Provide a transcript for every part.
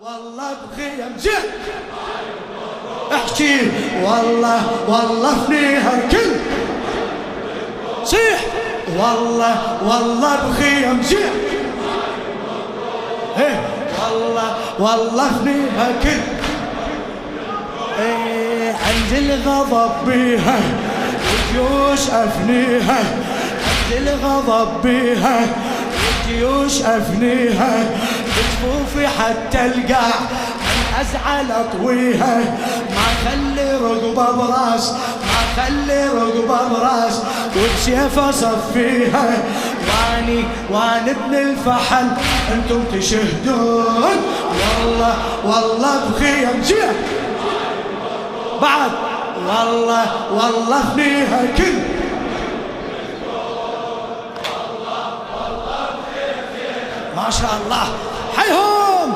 والله بخيم زين احكي. والله والله فنيها الكل صيح. والله والله بخيم زين إيه. والله والله فنيها كل إيه عند الغضب بيها. الجيوش أفنيها. عند الغضب بيها. الجيوش أفنيها. بجفوفي حتى القاع ازعل اطويها ما خلي رقبة براس. ما خلي رقبة براس. وبسيف أصفيها. واني واني ابن الفحل. أنتم تشهدون. والله والله بخيم جيه بعد. والله والله فيها كل. ما شاء الله. حيهم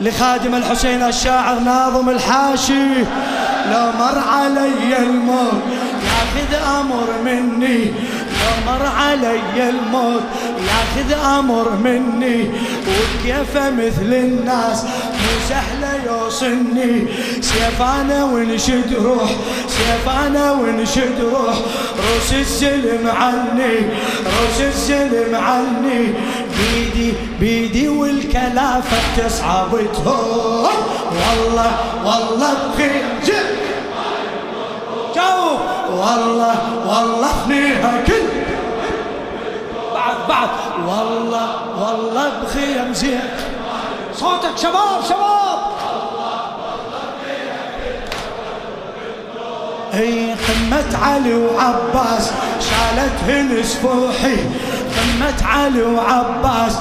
لخادم الحسين الشاعر ناظم الحاشي لو مر علي الموت ياخذ أمر مني. لو مر علي الموت ياخذ أمر مني وكيف مثل الناس؟ مو سهله يوصلني سيف أنا ونشد روح سيف أنا ونشد روح. روس السلم عني روس السلم عني. بيدي بيدي والكلافة تصعب تهون والله والله بخير. والله والله فنيها كل بعد بعد. والله والله بخيم زين صوتك شباب شباب. أي قمة علي وعباس شالتهن سفوحي قمة علي وعباس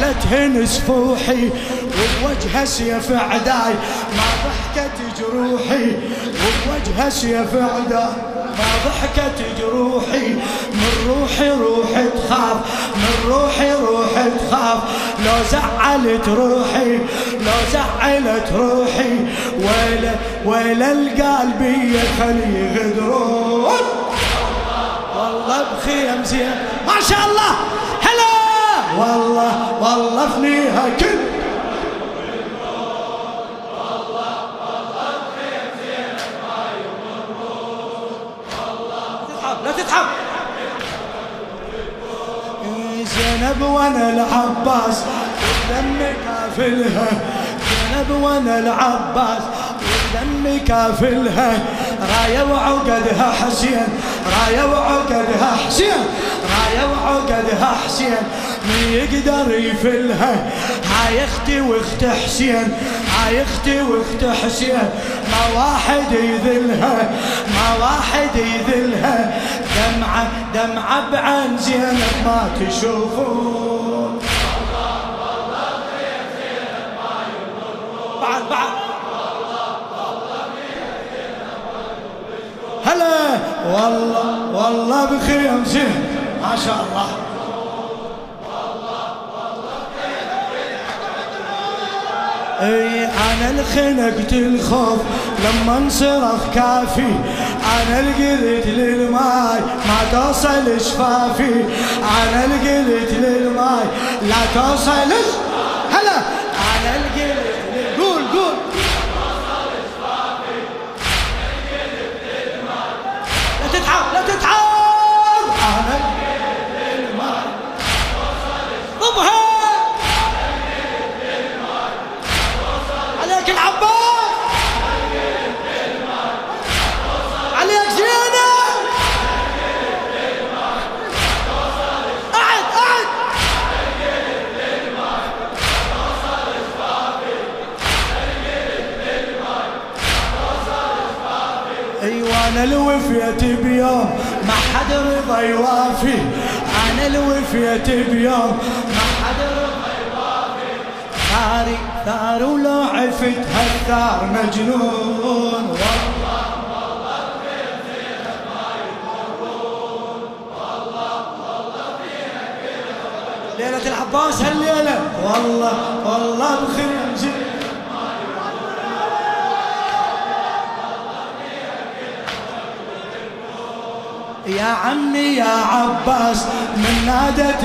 شالتهن سفوحي وبوجهه سيف عداي ما ضحكت جروحي. وبوجهه سيف عداي ما ضحكت جروحي. من روحي روحي تخاف من روحي روحي تخاف. لو زعلت روحي لو زعلت روحي. ويل ويل القلبية خلي يغدرون. والله بخيم زين. ما شاء الله! والله والله فنيها كل لا تتعب زينب وأنا العباس دم كافلها. زينب وأنا العباس دم كافلها. رايه وعقدها حسين رايه وعقدها حسين رايه وعقدها حسين. من يقدر يفلها. هاي أختي واخت حسين هاي أختي واخت حسين. ما واحد يذلها ما واحد يذلها. دمعة دمعة بعين زينب ما تشوفون بعد بعد. هلا. والله والله بخيم زين. ما شاء الله. أي أنا الخنقت الخوف لما انصرخ كافي. أنا القلت للماي ما توصل شفافي. أنا القلت للماي لا توصل أنا الوفيت بيوم ما حد رضى يوافي. أنا الوفيت بيوم ما حد رضى يوافي. ثاري ثار ولو عفت هالثار مجنون. والله ليلة العباس هالليلة. والله والله بخير يا عمي يا عباس من نادت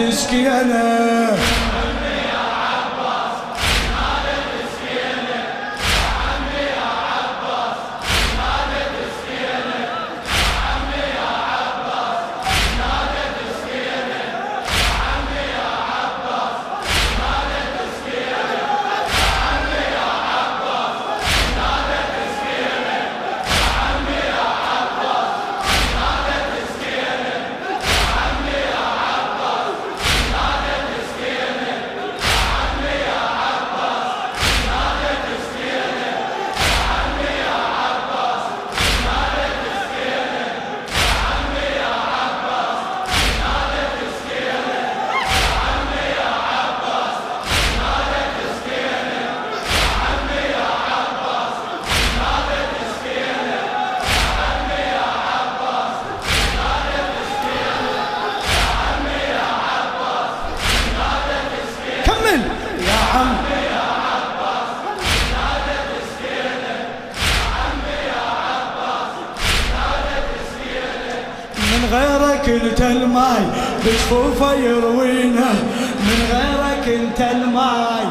سكينه غيرك انت الماي بجفوفه يروينا. من غيرك انت الماي.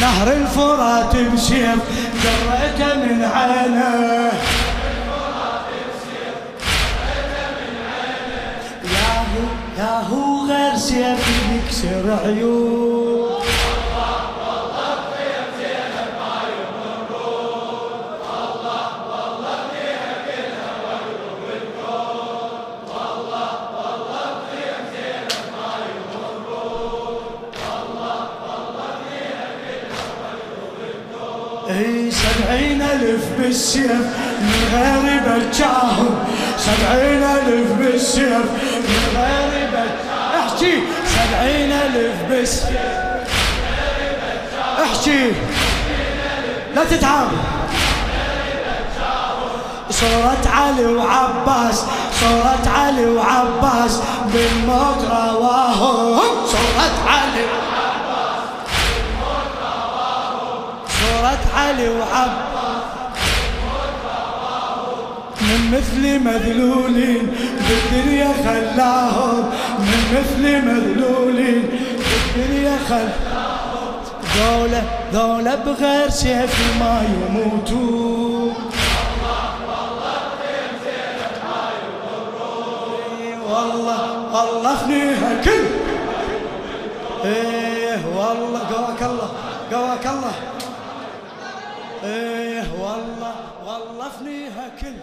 نهر الفرات بشيف جريته من عينه. ياهو ياهو غير سيف يكسر عيون. إي سبعين ألف بالسيف من غير بجاهم سبعين ألف بالسيف من غير بجاهم احكي. سبعين ألف بالسيف احكي. لا تتعب. صورة علي وعباس. صورة علي وعباس بالموت رواهم صورة علي وعباس. صورة علي وعب من مثل مذلولين بالدنيا خلاهم. من مثل مذلولين بالدنيا خلاهم. ذولا ذولا بغير سيف ما يموتون والله والله فنيها كل إيه والله قواك الله قواك الله. إيه والله والله فنيها كل